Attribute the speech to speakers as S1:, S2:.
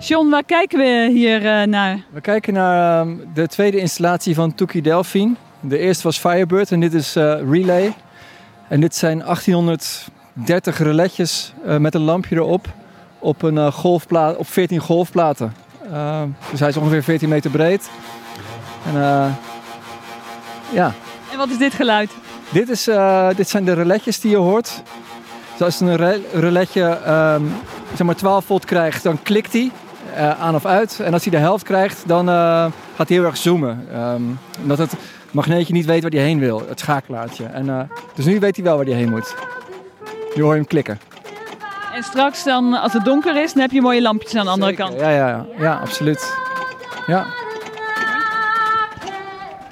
S1: John, waar kijken we hier uh, naar?
S2: We kijken naar um, de tweede installatie van Tuki Delphine. De eerste was Firebird en dit is uh, Relay. En dit zijn 1830 reletjes uh, met een lampje erop op, een, golfplaat, op 14 golfplaten. dus hij is ongeveer 14 meter breed. En, ja.
S1: en wat is dit geluid?
S2: Dit, is, dit zijn de reletjes die je hoort. Dus als een re reletje um, zeg maar 12 volt krijgt, dan klikt hij. Uh, aan of uit. En als hij de helft krijgt, dan uh, gaat hij heel erg zoomen. Um, omdat het magneetje niet weet waar hij heen wil, het schakelaartje. En, uh, dus nu weet hij wel waar hij heen moet. Nu hoor je hem klikken.
S1: En straks dan, als het donker is, dan heb je mooie lampjes aan de andere
S2: Zeker.
S1: kant.
S2: Ja, ja, ja, ja, absoluut. Ja.